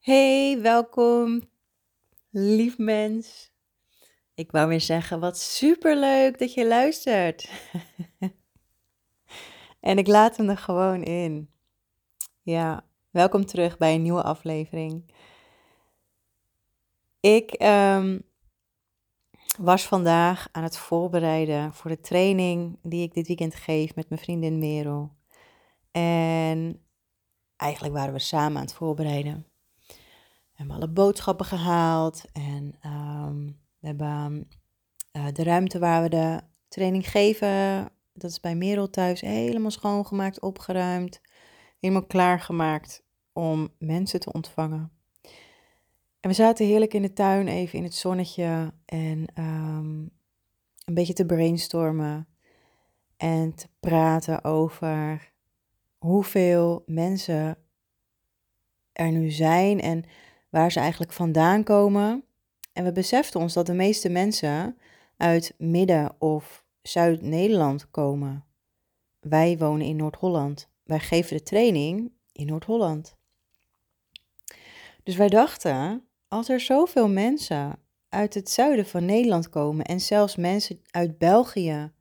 Hey, welkom, lief mens. Ik wou weer zeggen, wat superleuk dat je luistert. en ik laat hem er gewoon in. Ja, welkom terug bij een nieuwe aflevering. Ik ehm, was vandaag aan het voorbereiden voor de training die ik dit weekend geef met mijn vriendin Merel. En eigenlijk waren we samen aan het voorbereiden hebben alle boodschappen gehaald en ehm, we hebben uh, de ruimte waar we de training geven, dat is bij Merel thuis, helemaal schoongemaakt, opgeruimd, helemaal klaargemaakt om mensen te ontvangen. En we zaten heerlijk in de tuin, even in het zonnetje en um, een beetje te brainstormen en te praten over hoeveel mensen er nu zijn en waar ze eigenlijk vandaan komen. En we beseften ons dat de meeste mensen uit Midden- of Zuid-Nederland komen. Wij wonen in Noord-Holland. Wij geven de training in Noord-Holland. Dus wij dachten, als er zoveel mensen uit het zuiden van Nederland komen en zelfs mensen uit België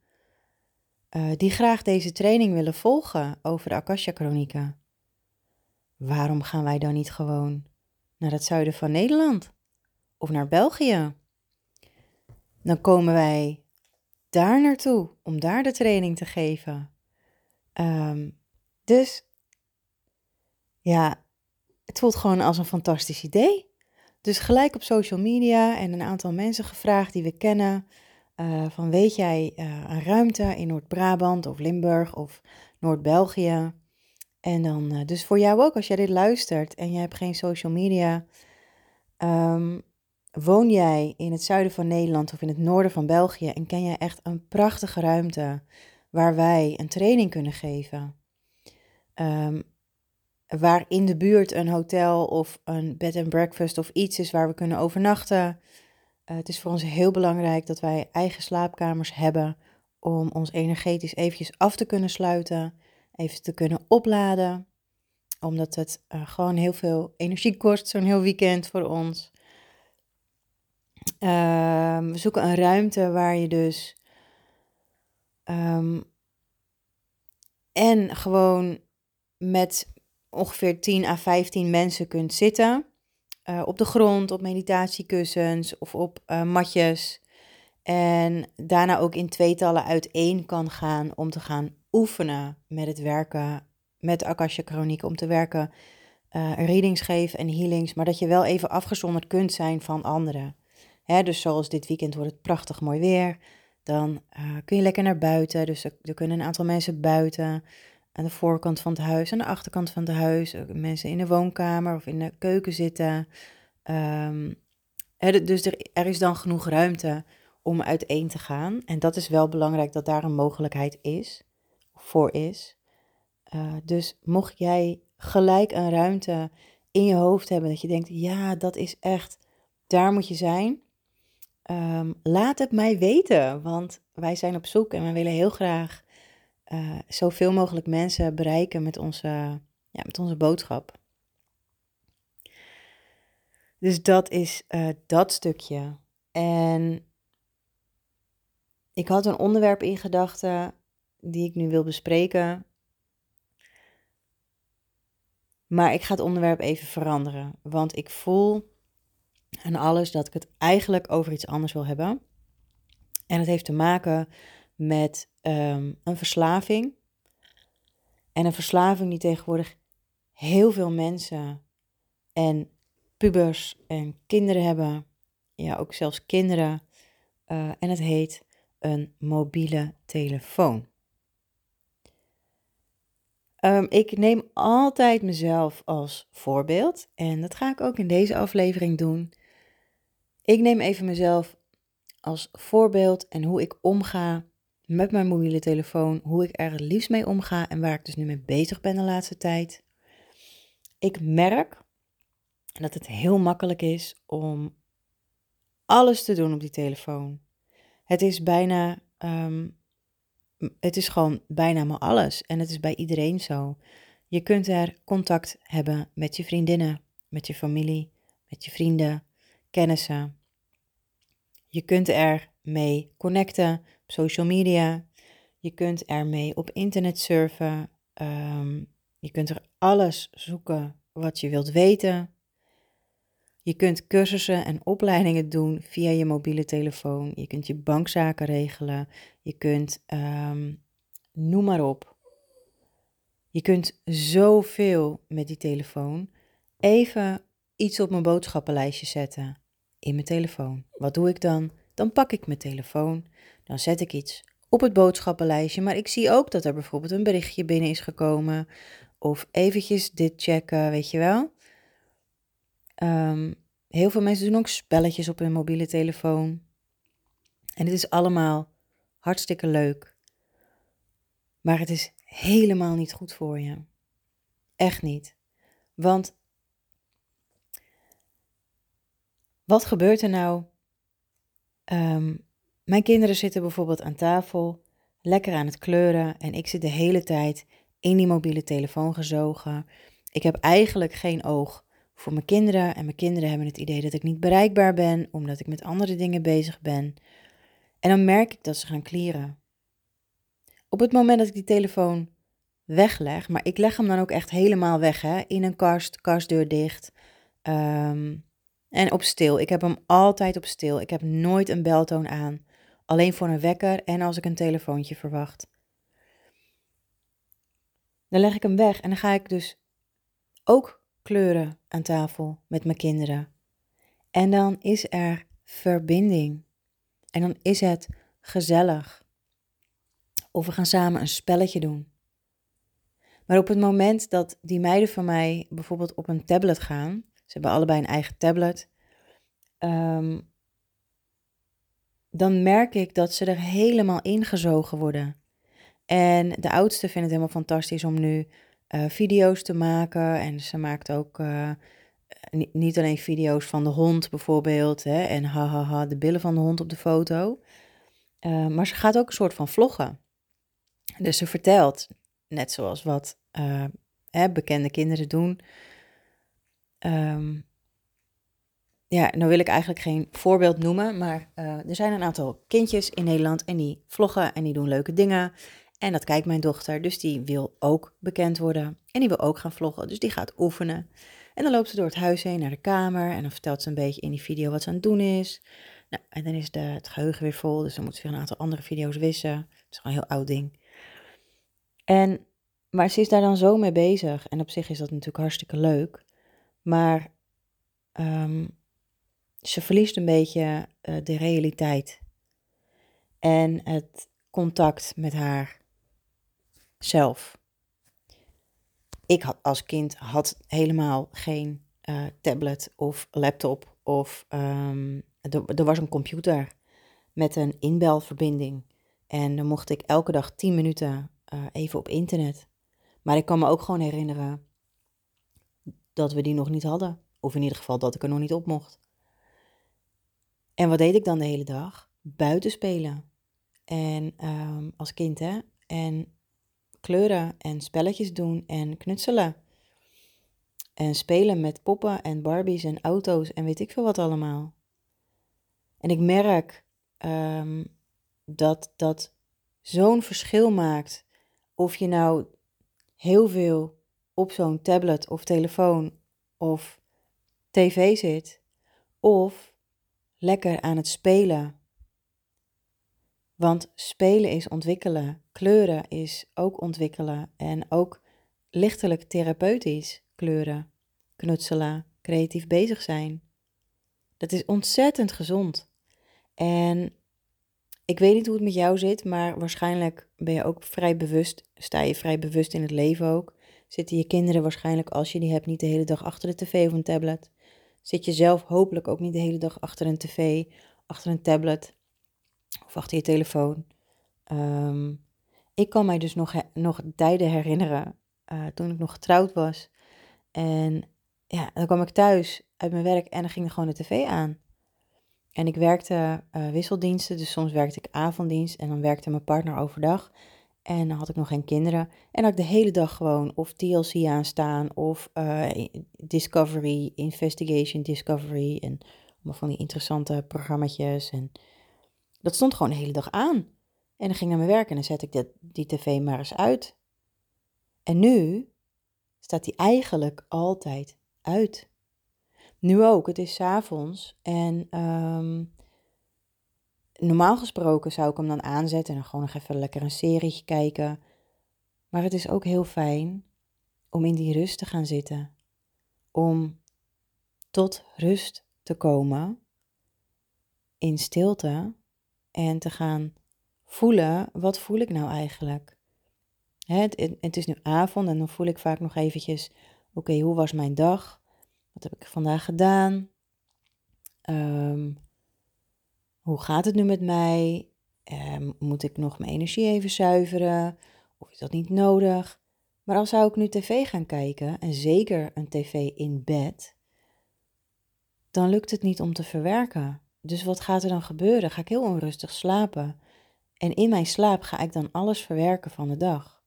uh, die graag deze training willen volgen over de Akasha-chronieken, waarom gaan wij dan niet gewoon naar het zuiden van Nederland of naar België. Dan komen wij daar naartoe om daar de training te geven. Um, dus ja, het voelt gewoon als een fantastisch idee. Dus gelijk op social media en een aantal mensen gevraagd die we kennen. Uh, van weet jij uh, een ruimte in Noord-Brabant of Limburg of Noord-België? En dan, uh, dus voor jou ook, als jij dit luistert en je hebt geen social media, um, woon jij in het zuiden van Nederland of in het noorden van België en ken jij echt een prachtige ruimte waar wij een training kunnen geven? Um, waar in de buurt een hotel of een bed and breakfast of iets is waar we kunnen overnachten. Uh, het is voor ons heel belangrijk dat wij eigen slaapkamers hebben om ons energetisch eventjes af te kunnen sluiten even te kunnen opladen. Omdat het uh, gewoon heel veel energie kost, zo'n heel weekend voor ons. Uh, we zoeken een ruimte waar je dus. Um, en gewoon met ongeveer 10 à 15 mensen kunt zitten. Uh, op de grond, op meditatiekussens of op uh, matjes. En daarna ook in tweetallen uiteen kan gaan om te gaan oefenen met het werken met Akasha Chroniek, om te werken, uh, readings geven en healings, maar dat je wel even afgezonderd kunt zijn van anderen. Hè, dus zoals dit weekend wordt het prachtig mooi weer, dan uh, kun je lekker naar buiten. Dus er, kunnen een aantal mensen buiten, aan de voorkant van het huis, aan de achterkant van het huis, mensen in de woonkamer of in de keuken zitten. Um, dus er, er is dan genoeg ruimte om uiteen te gaan. En dat is wel belangrijk dat daar een mogelijkheid is voor is. Uh, dus mocht jij gelijk een ruimte in je hoofd hebben dat je denkt, ja, dat is echt, daar moet je zijn. Um, laat het mij weten, want wij zijn op zoek en we willen heel graag uh, zoveel mogelijk mensen bereiken met onze, ja, met onze boodschap. Dus dat is uh, dat stukje. En ik had een onderwerp in gedachten die ik nu wil bespreken. Maar ik ga het onderwerp even veranderen, want ik voel aan alles dat ik het eigenlijk over iets anders wil hebben. En het heeft te maken met um, een verslaving. En een verslaving die tegenwoordig heel veel mensen en pubers en kinderen hebben. Ja, ook zelfs kinderen. Uh, en het heet een mobiele telefoon. Um, ik neem altijd mezelf als voorbeeld en dat ga ik ook in deze aflevering doen. Ik neem even mezelf als voorbeeld en hoe ik omga met mijn mobiele telefoon, hoe ik er het liefst mee omga en waar ik dus nu mee bezig ben de laatste tijd. Ik merk dat het heel makkelijk is om alles te doen op die telefoon. Het is bijna um, het is gewoon bijna maar alles. En het is bij iedereen zo. Je kunt er contact hebben met je vriendinnen met je familie, met je vrienden, kennissen. Je kunt er mee connecten op social media. Je kunt ermee op internet surfen. Ehm, je kunt er alles zoeken wat je wilt weten. Je kunt cursussen en opleidingen doen via je mobiele telefoon. Je kunt je bankzaken regelen. Je kunt, ehm, noem maar op. Je kunt zoveel met die telefoon. Even iets op mijn boodschappenlijstje zetten in mijn telefoon. Wat doe ik dan? Dan pak ik mijn telefoon, dan zet ik iets op het boodschappenlijstje, maar ik zie ook dat er bijvoorbeeld een berichtje binnen is gekomen of eventjes dit checken, weet je wel. Ehm, heel veel mensen doen ook spelletjes op hun mobiele telefoon. En het is allemaal hartstikke leuk. Maar het is helemaal niet goed voor je. Echt niet. Want wat gebeurt er nou? Ehm, mijn kinderen zitten bijvoorbeeld aan tafel, lekker aan het kleuren en ik zit de hele tijd in die mobiele telefoon gezogen. Ik heb eigenlijk geen oog voor mijn kinderen en mijn kinderen hebben het idee dat ik niet bereikbaar ben omdat ik met andere dingen bezig ben. En dan merk ik dat ze gaan klieren. Op het moment dat ik die telefoon wegleg, maar ik leg hem dan ook echt helemaal weg, hè, in een kast, kastdeur dicht. Ehm, en op stil. Ik heb hem altijd op stil. Ik heb nooit een beltoon aan. Alleen voor een wekker en als ik een telefoontje verwacht. Dan leg ik hem weg en dan ga ik dus ook kleuren aan tafel met mijn kinderen. En dan is er verbinding. En dan is het gezellig. Of we gaan samen een spelletje doen. Maar op het moment dat die meiden van mij bijvoorbeeld op een tablet gaan, ze hebben allebei een eigen tablet, um, dan merk ik dat ze er helemaal ingezogen worden. En de oudste vindt het helemaal fantastisch om nu uh, video's te maken. En ze maakt ook uh, niet alleen video's van de hond bijvoorbeeld. Hè, en hahaha, de billen van de hond op de foto. Uh, maar ze gaat ook een soort van vloggen. Dus ze vertelt, net zoals wat hè, bekende kinderen doen. Um, ja, nou wil ik eigenlijk geen voorbeeld noemen, maar er zijn een aantal kindjes in Nederland en die vloggen en die doen leuke dingen. En dat kijkt mijn dochter, dus die wil ook bekend worden en die wil ook gaan vloggen, dus die gaat oefenen. En dan loopt ze door het huis heen naar de kamer en dan vertelt ze een beetje in die video wat ze aan het doen is. Nou, en dan is de, het geheugen weer vol, dus dan moet ze weer een aantal andere video's wissen. Het is gewoon een heel oud ding. En, maar ze is daar dan zo mee bezig en op zich is dat natuurlijk hartstikke leuk. Maar um, ze verliest een beetje uh, de realiteit en het contact met haar zelf. Ik had als kind had helemaal geen uh, tablet of laptop of um, er, was een computer met een inbelverbinding. En dan mocht ik elke dag 10 minuten uh, even op internet. Maar ik kan me ook gewoon herinneren dat we die nog niet hadden. Of in ieder geval dat ik er nog niet op mocht. En wat deed ik dan de hele dag? Buiten spelen. En um, als kind, hè? En kleuren en spelletjes doen en knutselen. En spelen met poppen en Barbies en auto's en weet ik veel wat allemaal. En ik merk um, dat dat zo'n verschil maakt. Of je nou heel veel op zo'n tablet of telefoon of tv zit. Of lekker aan het spelen. Want spelen is ontwikkelen, kleuren is ook ontwikkelen en ook lichtelijk therapeutisch kleuren, knutselen, creatief bezig zijn. Dat is ontzettend gezond. En ik weet niet hoe het met jou zit, maar waarschijnlijk ben je ook vrij bewust, sta je vrij bewust in het leven ook. Zitten je kinderen waarschijnlijk, als je die hebt, niet de hele dag achter de tv of een tablet zit je zelf hopelijk ook niet de hele dag achter een tv, achter een tablet of achter je telefoon. Ehm, ik kan mij dus nog, nog tijden herinneren uh, toen ik nog getrouwd was. En ja, dan kwam ik thuis uit mijn werk en dan ging er gewoon de tv aan. En ik werkte uh, wisseldiensten, dus soms werkte ik avonddienst en dan werkte mijn partner overdag. En dan had ik nog geen kinderen. En had ik de hele dag gewoon of TLC aanstaan of uh, Discovery, Investigation Discovery. En allemaal van die interessante programma's. En dat stond gewoon de hele dag aan. En dan ging ik naar mijn werk en dan zet ik die tv maar eens uit. En nu staat die eigenlijk altijd uit. Nu ook, het is s avonds en um, normaal gesproken zou ik hem dan aanzetten en dan gewoon nog even lekker een serietje kijken. Maar het is ook heel fijn om in die rust te gaan zitten. Om tot rust te komen in stilte en te gaan voelen, wat voel ik nou eigenlijk? Het, het, is nu avond en dan voel ik vaak nog eventjes, oké, hoe was mijn dag? Wat heb ik vandaag gedaan? Um, hoe gaat het nu met mij? Um, moet ik nog mijn energie even zuiveren? Of is dat niet nodig? Maar als zou ik nu tv gaan kijken, en zeker een tv in bed, dan lukt het niet om te verwerken. Dus wat gaat er dan gebeuren? Ga ik heel onrustig slapen. En in mijn slaap ga ik dan alles verwerken van de dag.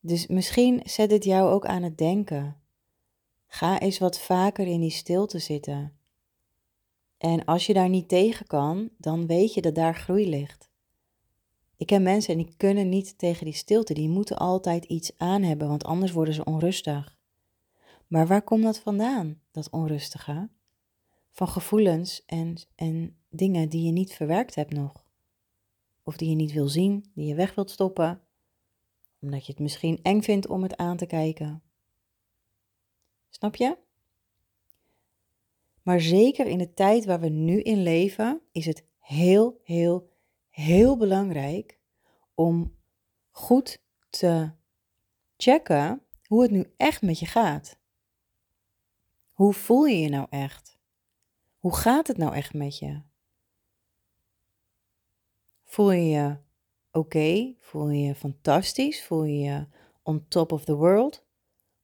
Dus misschien zet het jou ook aan het denken. Ga eens wat vaker in die stilte zitten. En als je daar niet tegen kan, dan weet je dat daar groei ligt. Ik ken mensen en die kunnen niet tegen die stilte. Die moeten altijd iets aan hebben, want anders worden ze onrustig. Maar waar komt dat vandaan, dat onrustige? Van gevoelens en, en dingen die je niet verwerkt hebt nog. Of die je niet wil zien, die je weg wilt stoppen, omdat je het misschien eng vindt om het aan te kijken. Snap je? Maar zeker in de tijd waar we nu in leven, is het heel, heel, heel belangrijk om goed te checken hoe het nu echt met je gaat. Hoe voel je je nou echt? Hoe gaat het nou echt met je? Voel je je oké? Voel je je fantastisch? Voel je je on top of the world?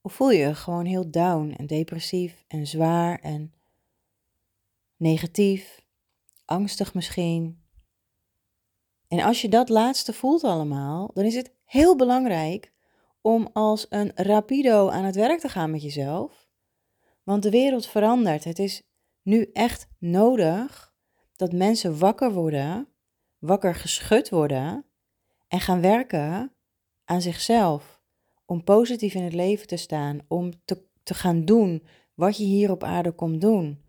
Of voel je je gewoon heel down en depressief en zwaar en negatief, angstig misschien. En als je dat laatste voelt allemaal, dan is het heel belangrijk om als een rapido aan het werk te gaan met jezelf. Want de wereld verandert. Het is nu echt nodig dat mensen wakker worden, wakker geschud worden en gaan werken aan zichzelf. Om positief in het leven te staan, om te, te gaan doen wat je hier op aarde komt doen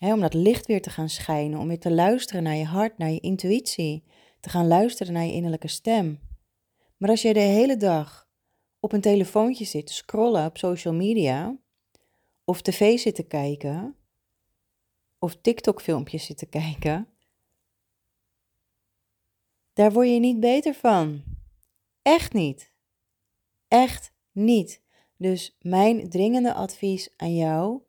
om dat licht weer te gaan schijnen, om weer te luisteren naar je hart, naar je intuïtie, te gaan luisteren naar je innerlijke stem. Maar als jij de hele dag op een telefoontje zit scrollen op social media, of tv zit te kijken, of TikTok-filmpjes zit te kijken, daar word je niet beter van. Echt niet. Echt niet. Dus mijn dringende advies aan jou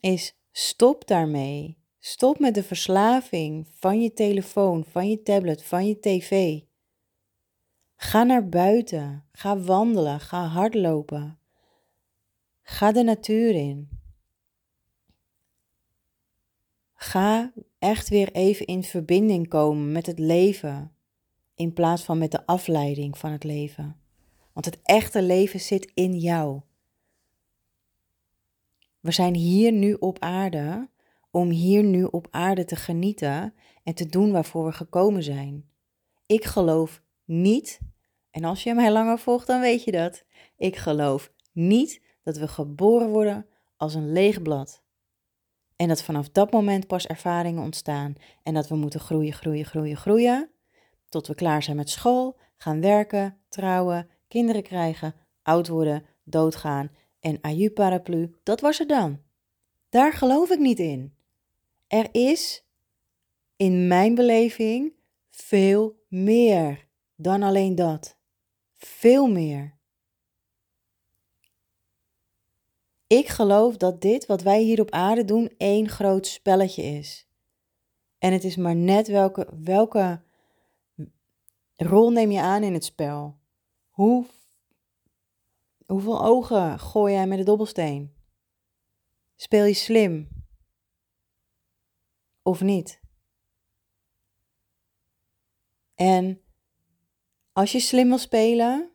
is Stop daarmee. Stop met de verslaving van je telefoon, van je tablet, van je tv. Ga naar buiten. Ga wandelen. Ga hardlopen. Ga de natuur in. Ga echt weer even in verbinding komen met het leven in plaats van met de afleiding van het leven. Want het echte leven zit in jou. We zijn hier nu op aarde om hier nu op aarde te genieten en te doen waarvoor we gekomen zijn. Ik geloof niet, en als je mij langer volgt, dan weet je dat. Ik geloof niet dat we geboren worden als een leeg blad. En dat vanaf dat moment pas ervaringen ontstaan en dat we moeten groeien, groeien, groeien, groeien. Tot we klaar zijn met school, gaan werken, trouwen, kinderen krijgen, oud worden, doodgaan en aju paraplu, dat was er dan. Daar geloof ik niet in. Er is, in mijn beleving, veel meer dan alleen dat. Veel meer. Ik geloof dat dit wat wij hier op aarde doen één groot spelletje is. En het is maar net welke, welke rol neem je aan in het spel. Hoe Hoeveel ogen gooi jij met de dobbelsteen? Speel je slim? Of niet? En als je slim wil spelen,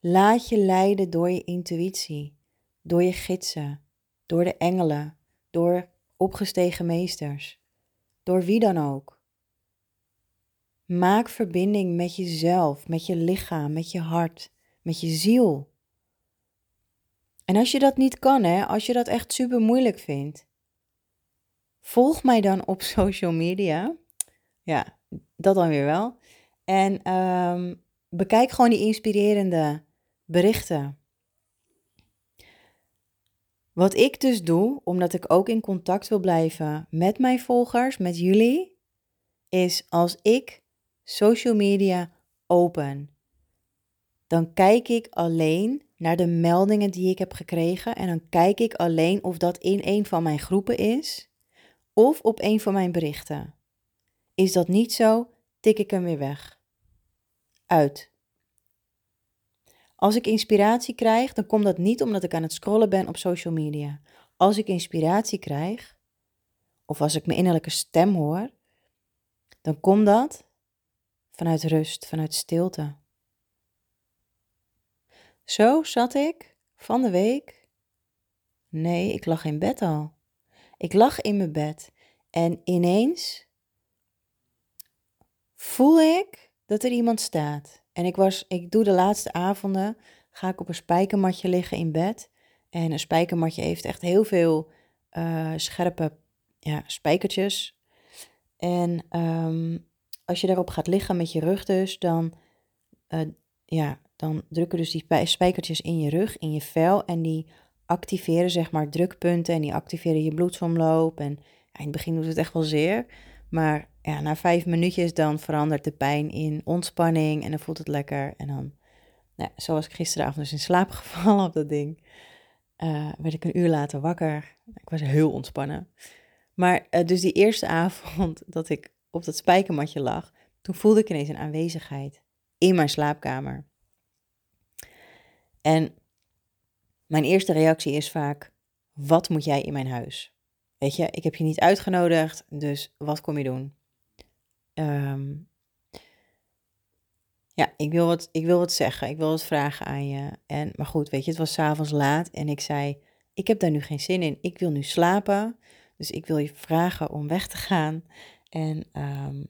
laat je leiden door je intuïtie, door je gidsen, door de engelen, door opgestegen meesters, door wie dan ook. Maak verbinding met jezelf, met je lichaam, met je hart, met je ziel. En als je dat niet kan, hè, als je dat echt super moeilijk vindt, volg mij dan op social media. Ja, dat dan weer wel. En ehm, bekijk gewoon die inspirerende berichten. Wat ik dus doe, omdat ik ook in contact wil blijven met mijn volgers, met jullie, is als ik social media open, dan kijk ik alleen naar de meldingen die ik heb gekregen en dan kijk ik alleen of dat in een van mijn groepen is of op een van mijn berichten. Is dat niet zo, tik ik hem weer weg. Uit. Als ik inspiratie krijg, dan komt dat niet omdat ik aan het scrollen ben op social media. Als ik inspiratie krijg, of als ik mijn innerlijke stem hoor, dan komt dat vanuit rust, vanuit stilte. Zo zat ik van de week. Nee, ik lag in bed al. Ik lag in mijn bed en ineens voel ik dat er iemand staat. En ik was, ik doe de laatste avonden, ga ik op een spijkermatje liggen in bed. En een spijkermatje heeft echt heel veel uh, scherpe ja, spijkertjes. En ehm, als je daarop gaat liggen met je rug dus, dan, uh, ja, dan drukken dus die spijkertjes in je rug, in je vel. En die activeren zeg maar drukpunten en die activeren je bloedsomloop. En ja, in het begin doet het echt wel zeer. Maar na vijf minuutjes dan verandert de pijn in ontspanning en dan voelt het lekker. En dan, nou, zoals ik gisteravond dus in slaap gevallen op dat ding, uh, werd ik een uur later wakker. Ik was heel ontspannen. Maar uh, dus die eerste avond dat ik op dat spijkermatje lag, toen voelde ik ineens een aanwezigheid in mijn slaapkamer. En mijn eerste reactie is vaak: wat moet jij in mijn huis? Weet je, ik heb je niet uitgenodigd, dus wat kom je doen? Ehm, ja, ik wil, wat, ik wil wat zeggen, ik wil wat vragen aan je. En, maar goed, weet je, het was s'avonds laat en ik zei, ik heb daar nu geen zin in, ik wil nu slapen. Dus ik wil je vragen om weg te gaan. En um,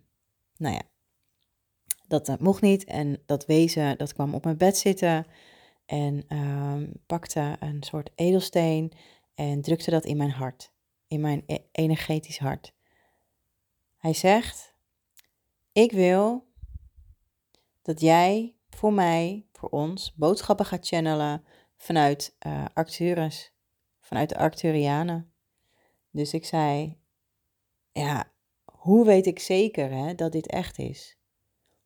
nou ja, dat, dat, mocht niet. En dat wezen, dat kwam op mijn bed zitten en um, pakte een soort edelsteen en drukte dat in mijn hart, in mijn e-, energetisch hart. Hij zegt, ik wil dat jij voor mij, voor ons, boodschappen gaat channelen vanuit uh, Arcturus, vanuit de Arcturianen. Dus ik zei, ja, hoe weet ik zeker hè, dat dit echt is?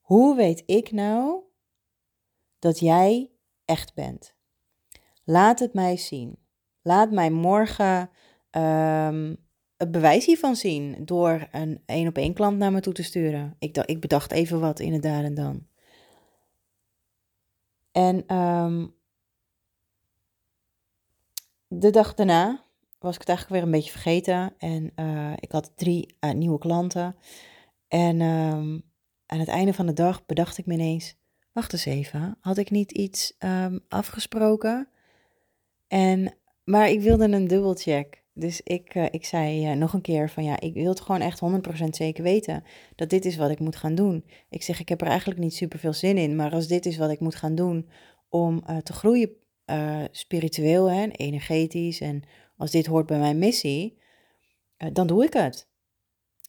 Hoe weet ik nou dat jij echt bent? Laat het mij zien. Laat mij morgen um, bewijs hiervan zien door een één op één klant naar me toe te sturen. Ik, ik bedacht even wat in het daar en dan. En um, de dag daarna was ik het eigenlijk weer een beetje vergeten. En uh, ik had drie uh, nieuwe klanten. En um, aan het einde van de dag bedacht ik me ineens: wacht eens even, had ik niet iets um, afgesproken? En, maar ik wilde een dubbelcheck. Dus ik, uh, ik zei uh, nog een keer van ja, ik wil het gewoon echt 100% zeker weten dat dit is wat ik moet gaan doen. Ik zeg, ik heb er eigenlijk niet super veel zin in, maar als dit is wat ik moet gaan doen om uh, te groeien spiritueel en energetisch en als dit hoort bij mijn missie, dan doe ik het.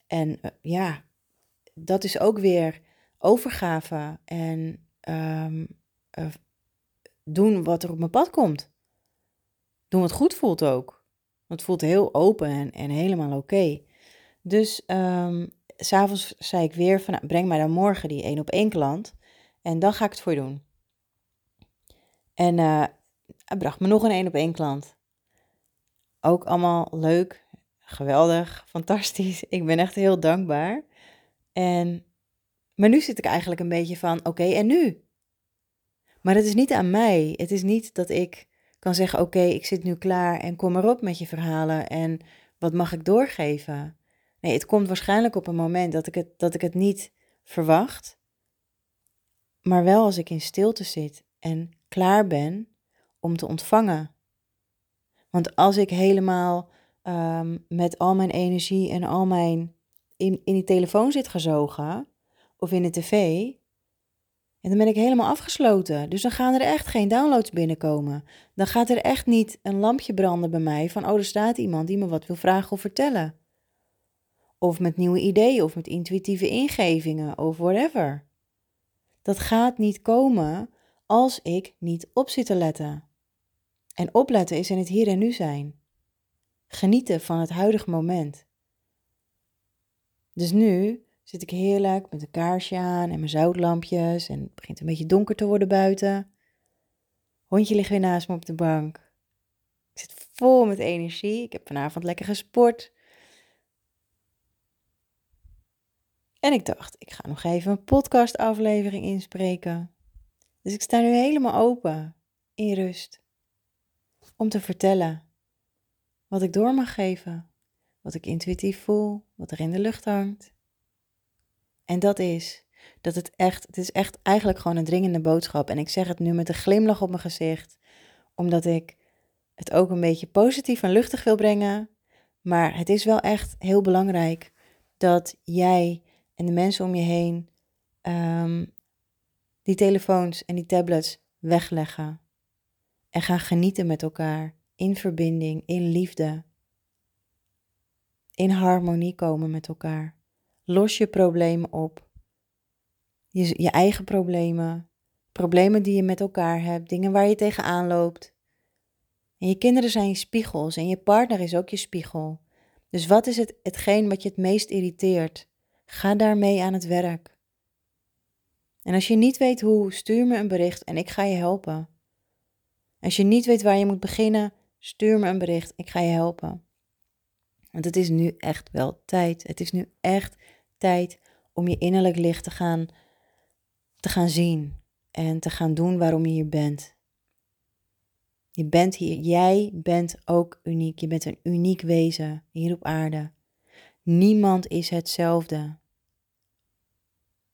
En ja, dat is ook weer overgave en um, doen wat er op mijn pad komt. Doen wat goed voelt ook. Het voelt heel open en, en helemaal oké. Dus um, s'avonds zei ik weer van, nou, breng mij dan morgen die één op één klant. En dan ga ik het voor je doen. En uh, hij bracht me nog een één op één klant. Ook allemaal leuk, geweldig, fantastisch. Ik ben echt heel dankbaar. En, maar nu zit ik eigenlijk een beetje van, oké, en nu? Maar het is niet aan mij. Het is niet dat ik kan zeggen: Oké, ik zit nu klaar en kom erop met je verhalen en wat mag ik doorgeven? Nee, het komt waarschijnlijk op een moment dat ik het, dat ik het niet verwacht. maar wel als ik in stilte zit en klaar ben om te ontvangen. Want als ik helemaal ehm, met al mijn energie en al mijn in, in die telefoon zit gezogen of in de tv, en dan ben ik helemaal afgesloten. Dus dan gaan er echt geen downloads binnenkomen. Dan gaat er echt niet een lampje branden bij mij van, oh, er staat iemand die me wat wil vragen of vertellen. Of met nieuwe ideeën of met intuïtieve ingevingen of whatever. Dat gaat niet komen als ik niet op zit te letten. En opletten is in het hier en nu zijn. Genieten van het huidige moment. Dus nu zit ik heerlijk met een kaarsje aan en mijn zoutlampjes en het begint een beetje donker te worden buiten. Hondje ligt weer naast me op de bank. Ik zit vol met energie. Ik heb vanavond lekker gesport. En ik dacht, ik ga nog even een podcastaflevering inspreken. Dus ik sta nu helemaal open, in rust, om te vertellen wat ik door mag geven, wat ik intuïtief voel, wat er in de lucht hangt. En dat is dat het echt, het is echt eigenlijk gewoon een dringende boodschap. En ik zeg het nu met een glimlach op mijn gezicht, omdat ik het ook een beetje positief en luchtig wil brengen. Maar het is wel echt heel belangrijk dat jij en de mensen om je heen um, die telefoons en die tablets wegleggen. En gaan genieten met elkaar in verbinding, in liefde. In harmonie komen met elkaar. Los je problemen op. Je, je eigen problemen. Problemen die je met elkaar hebt. Dingen waar je tegenaan loopt. En je kinderen zijn je spiegels en je partner is ook je spiegel. Dus wat is het, hetgeen wat je het meest irriteert? Ga daarmee aan het werk. En als je niet weet hoe, stuur me een bericht en ik ga je helpen. Als je niet weet waar je moet beginnen, stuur me een bericht. Ik ga je helpen. Want het is nu echt wel tijd. Het is nu echt tijd om je innerlijk licht te gaan, te gaan zien en te gaan doen waarom je hier bent. Je bent hier, jij bent ook uniek. Je bent een uniek wezen hier op aarde. Niemand is hetzelfde.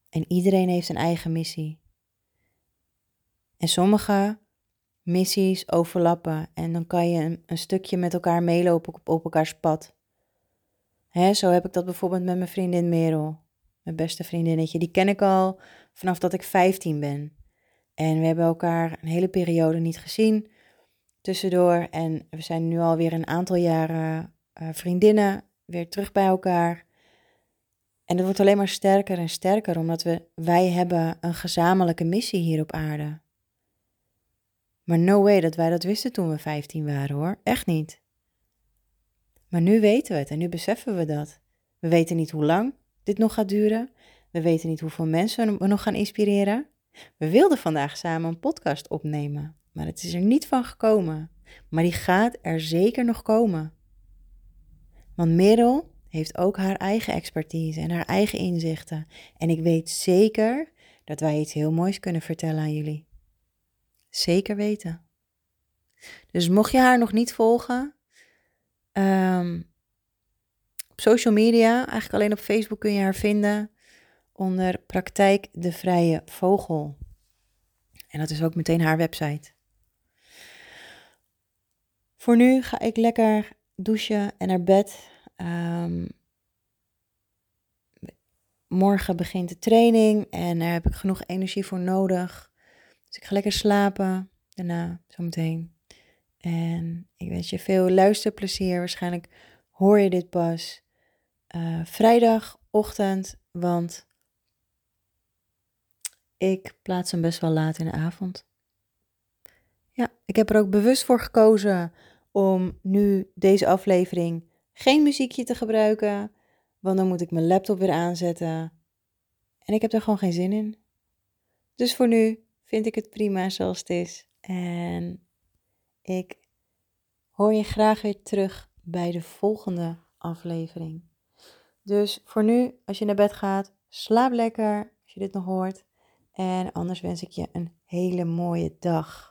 En iedereen heeft een eigen missie. En sommige missies overlappen en dan kan je een, stukje met elkaar meelopen op, op elkaars pad. Hè, zo heb ik dat bijvoorbeeld met mijn vriendin Merel, mijn beste vriendinnetje. Die ken ik al vanaf dat ik 15 ben. En we hebben elkaar een hele periode niet gezien tussendoor. En we zijn nu alweer een aantal jaren uh, vriendinnen, weer terug bij elkaar. En het wordt alleen maar sterker en sterker, omdat we, wij hebben een gezamenlijke missie hier op aarde. Maar no way dat wij dat wisten toen we 15 waren hoor, echt niet. Maar nu weten we het en nu beseffen we dat. We weten niet hoe lang dit nog gaat duren. We weten niet hoeveel mensen we nog gaan inspireren. We wilden vandaag samen een podcast opnemen, maar het is er niet van gekomen. Maar die gaat er zeker nog komen. Want Merel heeft ook haar eigen expertise en haar eigen inzichten. En ik weet zeker dat wij iets heel moois kunnen vertellen aan jullie. Zeker weten. Dus mocht je haar nog niet volgen, um, op social media, eigenlijk alleen op Facebook kun je haar vinden onder Praktijk de Vrije Vogel. En dat is ook meteen haar website. Voor nu ga ik lekker douchen en naar bed. Um, morgen begint de training en daar heb ik genoeg energie voor nodig. Dus ik ga lekker slapen daarna, zometeen. En ik wens je veel luisterplezier. Waarschijnlijk hoor je dit pas uh, vrijdagochtend, want ik plaats hem best wel laat in de avond. Ja, ik heb er ook bewust voor gekozen om nu deze aflevering geen muziekje te gebruiken, want dan moet ik mijn laptop weer aanzetten. En ik heb er gewoon geen zin in. Dus voor nu vind ik het prima zoals het is. En ik hoor je graag weer terug bij de volgende aflevering. Dus voor nu, als je naar bed gaat, slaap lekker als je dit nog hoort. En anders wens ik je een hele mooie dag.